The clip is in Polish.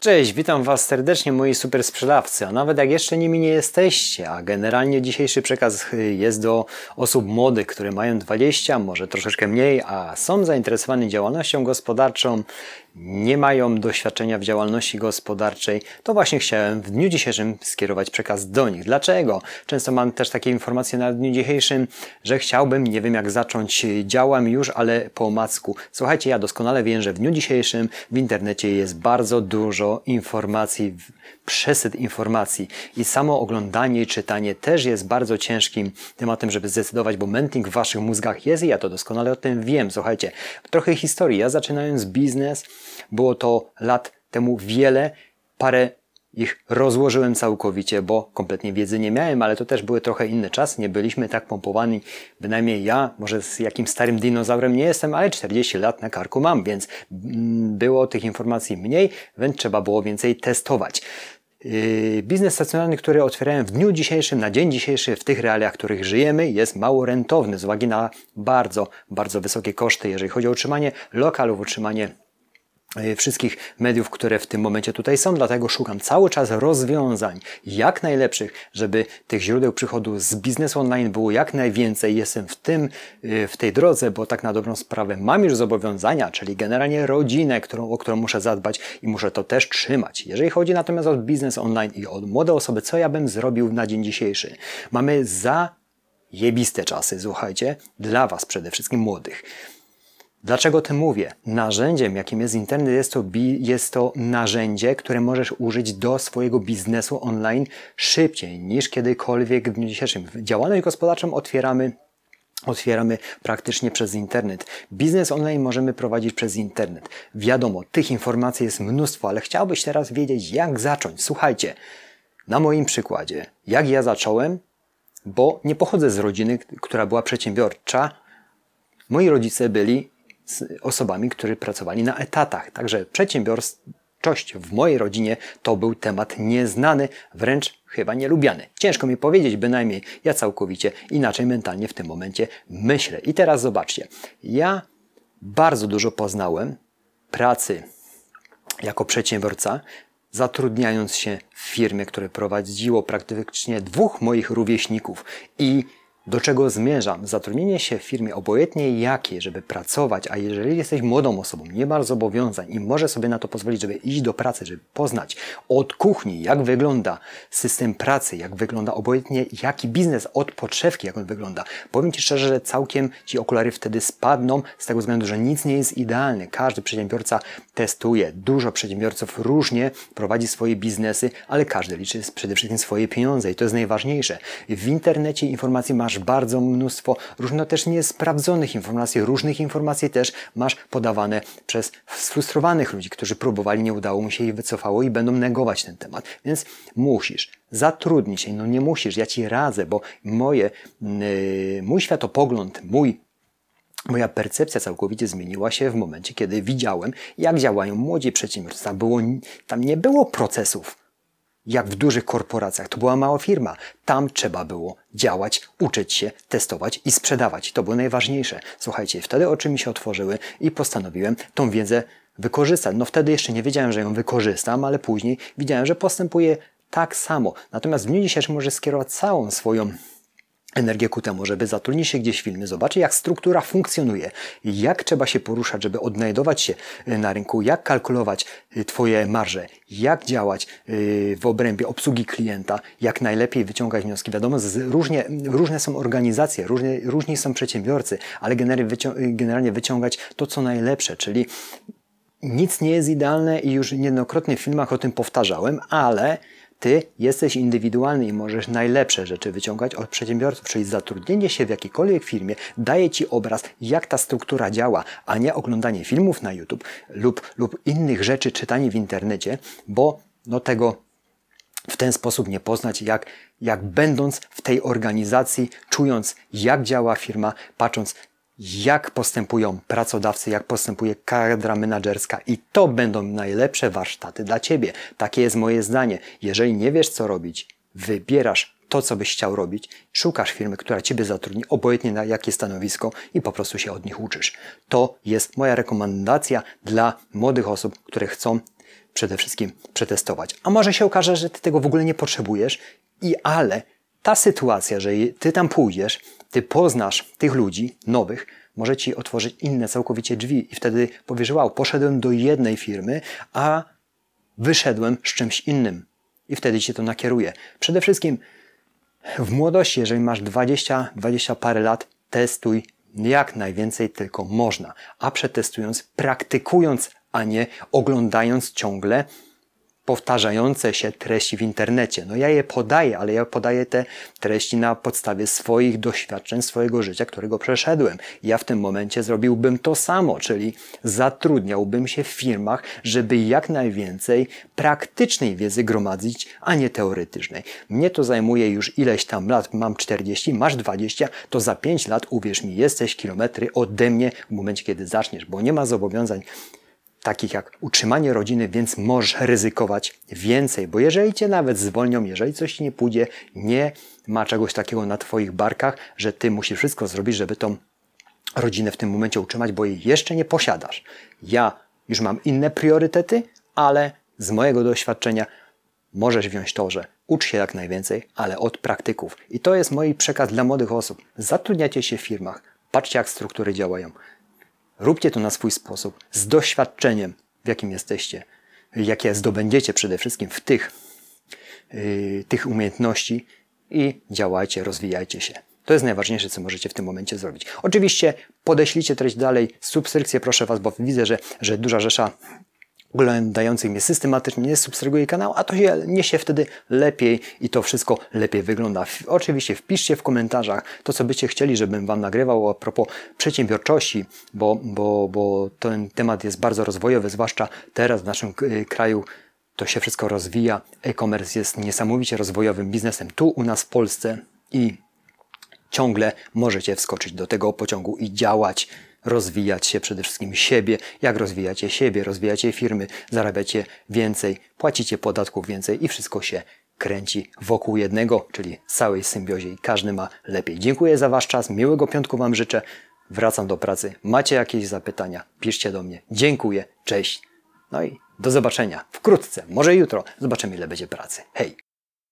Cześć, witam Was serdecznie moi super sprzedawcy, a nawet jak jeszcze nimi nie jesteście, a generalnie dzisiejszy przekaz jest do osób młodych, które mają 20, może troszeczkę mniej, a są zainteresowane działalnością gospodarczą, nie mają doświadczenia w działalności gospodarczej, to właśnie chciałem w dniu dzisiejszym skierować przekaz do nich. Dlaczego? Często mam też takie informacje na dniu dzisiejszym, że chciałbym, nie wiem jak zacząć, działam już, ale po omacku. Słuchajcie, ja doskonale wiem, że w dniu dzisiejszym w internecie jest bardzo dużo informacji, przesyt informacji i samo oglądanie i czytanie też jest bardzo ciężkim tematem, żeby zdecydować, bo mętnik w waszych mózgach jest i ja to doskonale o tym wiem. Słuchajcie, trochę historii. Ja zaczynając biznes, było to lat temu wiele, parę ich rozłożyłem całkowicie, bo kompletnie wiedzy nie miałem, ale to też były trochę inne czasy. Nie byliśmy tak pompowani, bynajmniej ja, może z jakimś starym dinozaurem nie jestem, ale 40 lat na karku mam, więc mm, było tych informacji mniej, więc trzeba było więcej testować. Yy, biznes stacjonarny, który otwierałem w dniu dzisiejszym, na dzień dzisiejszy, w tych realiach, w których żyjemy, jest mało rentowny z uwagi na bardzo, bardzo wysokie koszty, jeżeli chodzi o utrzymanie lokalów, utrzymanie wszystkich mediów, które w tym momencie tutaj są, dlatego szukam cały czas rozwiązań jak najlepszych, żeby tych źródeł przychodu z biznesu online było jak najwięcej. Jestem w tym, e, w tej drodze, bo tak na dobrą sprawę mam już zobowiązania, czyli generalnie rodzinę, którą, o którą muszę zadbać i muszę to też trzymać. Jeżeli chodzi natomiast o biznes online i o młode osoby, co ja bym zrobił na dzień dzisiejszy? Mamy za jebiste czasy, słuchajcie, dla Was przede wszystkim młodych. Dlaczego to mówię? Narzędziem, jakim jest internet, jest to, jest to narzędzie, które możesz użyć do swojego biznesu online szybciej niż kiedykolwiek w dniu dzisiejszym. Działalność gospodarczą otwieramy Otwieramy praktycznie przez internet. Biznes online możemy prowadzić przez internet. Wiadomo, tych informacji jest mnóstwo, ale chciałbyś teraz wiedzieć, jak zacząć. Słuchajcie, na moim przykładzie, jak ja zacząłem, bo nie pochodzę z rodziny, która była przedsiębiorcza. Moi rodzice byli z osobami, którzy pracowali na etatach. Także przedsiębiorczość w mojej rodzinie to był temat nieznany, wręcz chyba nielubiany. Ciężko mi powiedzieć, bynajmniej ja całkowicie inaczej mentalnie w tym momencie myślę. I teraz zobaczcie, ja bardzo dużo poznałem pracy jako przedsiębiorca, zatrudniając się w firmie, które prowadziło praktycznie dwóch moich rówieśników i do czego zmierzam? Zatrudnienie się w firmie, obojętnie jakie, żeby pracować, a jeżeli jesteś młodą osobą, nie masz zobowiązań i możesz sobie na to pozwolić, żeby iść do pracy, żeby poznać od kuchni, jak wygląda system pracy, jak wygląda obojętnie jaki biznes, od podszewki, jak on wygląda. Powiem Ci szczerze, że całkiem Ci okulary wtedy spadną z tego względu, że nic nie jest idealne. Każdy przedsiębiorca testuje. Dużo przedsiębiorców różnie prowadzi swoje biznesy, ale każdy liczy przede wszystkim swoje pieniądze i to jest najważniejsze. W internecie informacji masz bardzo mnóstwo różno też niesprawdzonych informacji, różnych informacji też masz podawane przez sfrustrowanych ludzi, którzy próbowali, nie udało mu się i wycofało i będą negować ten temat. Więc musisz zatrudnić się, no nie musisz, ja Ci radzę, bo moje, yy, mój światopogląd, mój Moja percepcja całkowicie zmieniła się w momencie, kiedy widziałem, jak działają młodzi przedsiębiorcy. Tam, było, tam nie było procesów jak w dużych korporacjach. To była mała firma. Tam trzeba było działać, uczyć się, testować i sprzedawać. To było najważniejsze. Słuchajcie, wtedy oczy mi się otworzyły i postanowiłem tą wiedzę wykorzystać. No wtedy jeszcze nie wiedziałem, że ją wykorzystam, ale później widziałem, że postępuję tak samo. Natomiast w dniu dzisiejszym może skierować całą swoją energię ku temu, żeby zatrudnić się gdzieś w filmie, zobaczyć jak struktura funkcjonuje, jak trzeba się poruszać, żeby odnajdować się y, na rynku, jak kalkulować y, Twoje marże, jak działać y, w obrębie obsługi klienta, jak najlepiej wyciągać wnioski. Wiadomo, różnie, różne są organizacje, różnie, różni są przedsiębiorcy, ale generalnie wyciągać to, co najlepsze, czyli nic nie jest idealne i już niejednokrotnie w filmach o tym powtarzałem, ale ty jesteś indywidualny i możesz najlepsze rzeczy wyciągać od przedsiębiorców, czyli zatrudnienie się w jakiejkolwiek firmie daje Ci obraz, jak ta struktura działa, a nie oglądanie filmów na YouTube lub, lub innych rzeczy, czytanie w internecie, bo no tego w ten sposób nie poznać, jak, jak będąc w tej organizacji, czując, jak działa firma, patrząc, jak postępują pracodawcy, jak postępuje kadra menedżerska i to będą najlepsze warsztaty dla Ciebie. Takie jest moje zdanie. Jeżeli nie wiesz, co robić, wybierasz to, co byś chciał robić, szukasz firmy, która Ciebie zatrudni, obojętnie na jakie stanowisko i po prostu się od nich uczysz. To jest moja rekomendacja dla młodych osób, które chcą przede wszystkim przetestować. A może się okaże, że ty tego w ogóle nie potrzebujesz i ale ta sytuacja, że ty tam pójdziesz, ty poznasz tych ludzi nowych, może ci otworzyć inne całkowicie drzwi i wtedy powiesz, wow, poszedłem do jednej firmy, a wyszedłem z czymś innym. I wtedy cię to nakieruje. Przede wszystkim w młodości, jeżeli masz 20, 20 parę lat, testuj jak najwięcej tylko można, a przetestując, praktykując, a nie oglądając ciągle powtarzające się treści w internecie. No ja je podaję, ale ja podaję te treści na podstawie swoich doświadczeń, swojego życia, którego przeszedłem. Ja w tym momencie zrobiłbym to samo, czyli zatrudniałbym się w firmach, żeby jak najwięcej praktycznej wiedzy gromadzić, a nie teoretycznej. Mnie to zajmuje już ileś tam lat, mam 40, masz 20, to za 5 lat, uwierz mi, jesteś kilometry ode mnie w momencie, kiedy zaczniesz, bo nie ma zobowiązań takich jak utrzymanie rodziny, więc możesz ryzykować więcej, bo jeżeli cię nawet zwolnią, jeżeli coś nie pójdzie, nie ma czegoś takiego na twoich barkach, że ty musisz wszystko zrobić, żeby tą rodzinę w tym momencie utrzymać, bo jej jeszcze nie posiadasz. Ja już mam inne priorytety, ale z mojego doświadczenia możesz wziąć to, że ucz się jak najwięcej, ale od praktyków. I to jest mój przekaz dla młodych osób. Zatrudniacie się w firmach, patrzcie jak struktury działają. Róbcie to na swój sposób, z doświadczeniem, w jakim jesteście, jakie zdobędziecie przede wszystkim w tych, yy, tych umiejętności i działajcie, rozwijajcie się. To jest najważniejsze, co możecie w tym momencie zrobić. Oczywiście podeślijcie treść dalej, subskrypcję proszę Was, bo widzę, że, że duża rzesza oglądających mnie systematycznie nie subskrybuje kanał, a to się niesie wtedy lepiej i to wszystko lepiej wygląda. Oczywiście wpiszcie w komentarzach to, co byście chcieli, żebym Wam nagrywał a propos przedsiębiorczości, bo, bo, bo ten temat jest bardzo rozwojowy, zwłaszcza teraz w naszym kraju to się wszystko rozwija. E-commerce jest niesamowicie rozwojowym biznesem tu u nas w Polsce i ciągle możecie wskoczyć do tego pociągu i działać rozwijać się przede wszystkim siebie. Jak rozwijacie siebie, rozwijacie firmy, zarabiacie więcej, płacicie podatków więcej i wszystko się kręci wokół jednego, czyli całej symbiozie i każdy ma lepiej. Dziękuję za Wasz czas, miłego piątku Wam życzę. Wracam do pracy. Macie jakieś zapytania? Piszcie do mnie. Dziękuję, cześć. No i do zobaczenia wkrótce, może jutro. Zobaczymy, ile będzie pracy. Hej!